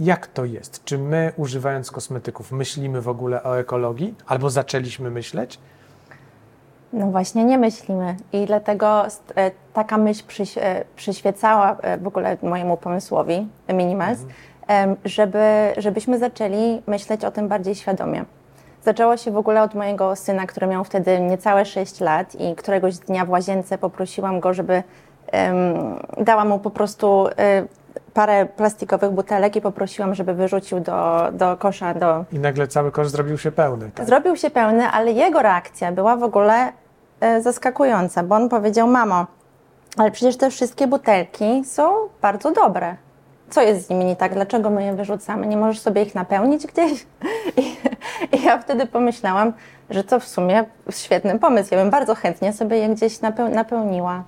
Jak to jest? Czy my, używając kosmetyków, myślimy w ogóle o ekologii? Albo zaczęliśmy myśleć? No właśnie nie myślimy i dlatego e, taka myśl przyś, e, przyświecała e, w ogóle mojemu pomysłowi Minimals, mhm. żeby, żebyśmy zaczęli myśleć o tym bardziej świadomie. Zaczęło się w ogóle od mojego syna, który miał wtedy niecałe 6 lat i któregoś dnia w łazience poprosiłam go, żeby um, dała mu po prostu parę plastikowych butelek i poprosiłam, żeby wyrzucił do, do kosza. Do... I nagle cały kosz zrobił się pełny. Tak? Zrobił się pełny, ale jego reakcja była w ogóle e, zaskakująca, bo on powiedział: Mamo, ale przecież te wszystkie butelki są bardzo dobre. Co jest z nimi nie tak? Dlaczego my je wyrzucamy? Nie możesz sobie ich napełnić gdzieś? I, i ja wtedy pomyślałam, że to w sumie świetny pomysł. Ja bym bardzo chętnie sobie je gdzieś napeł napełniła.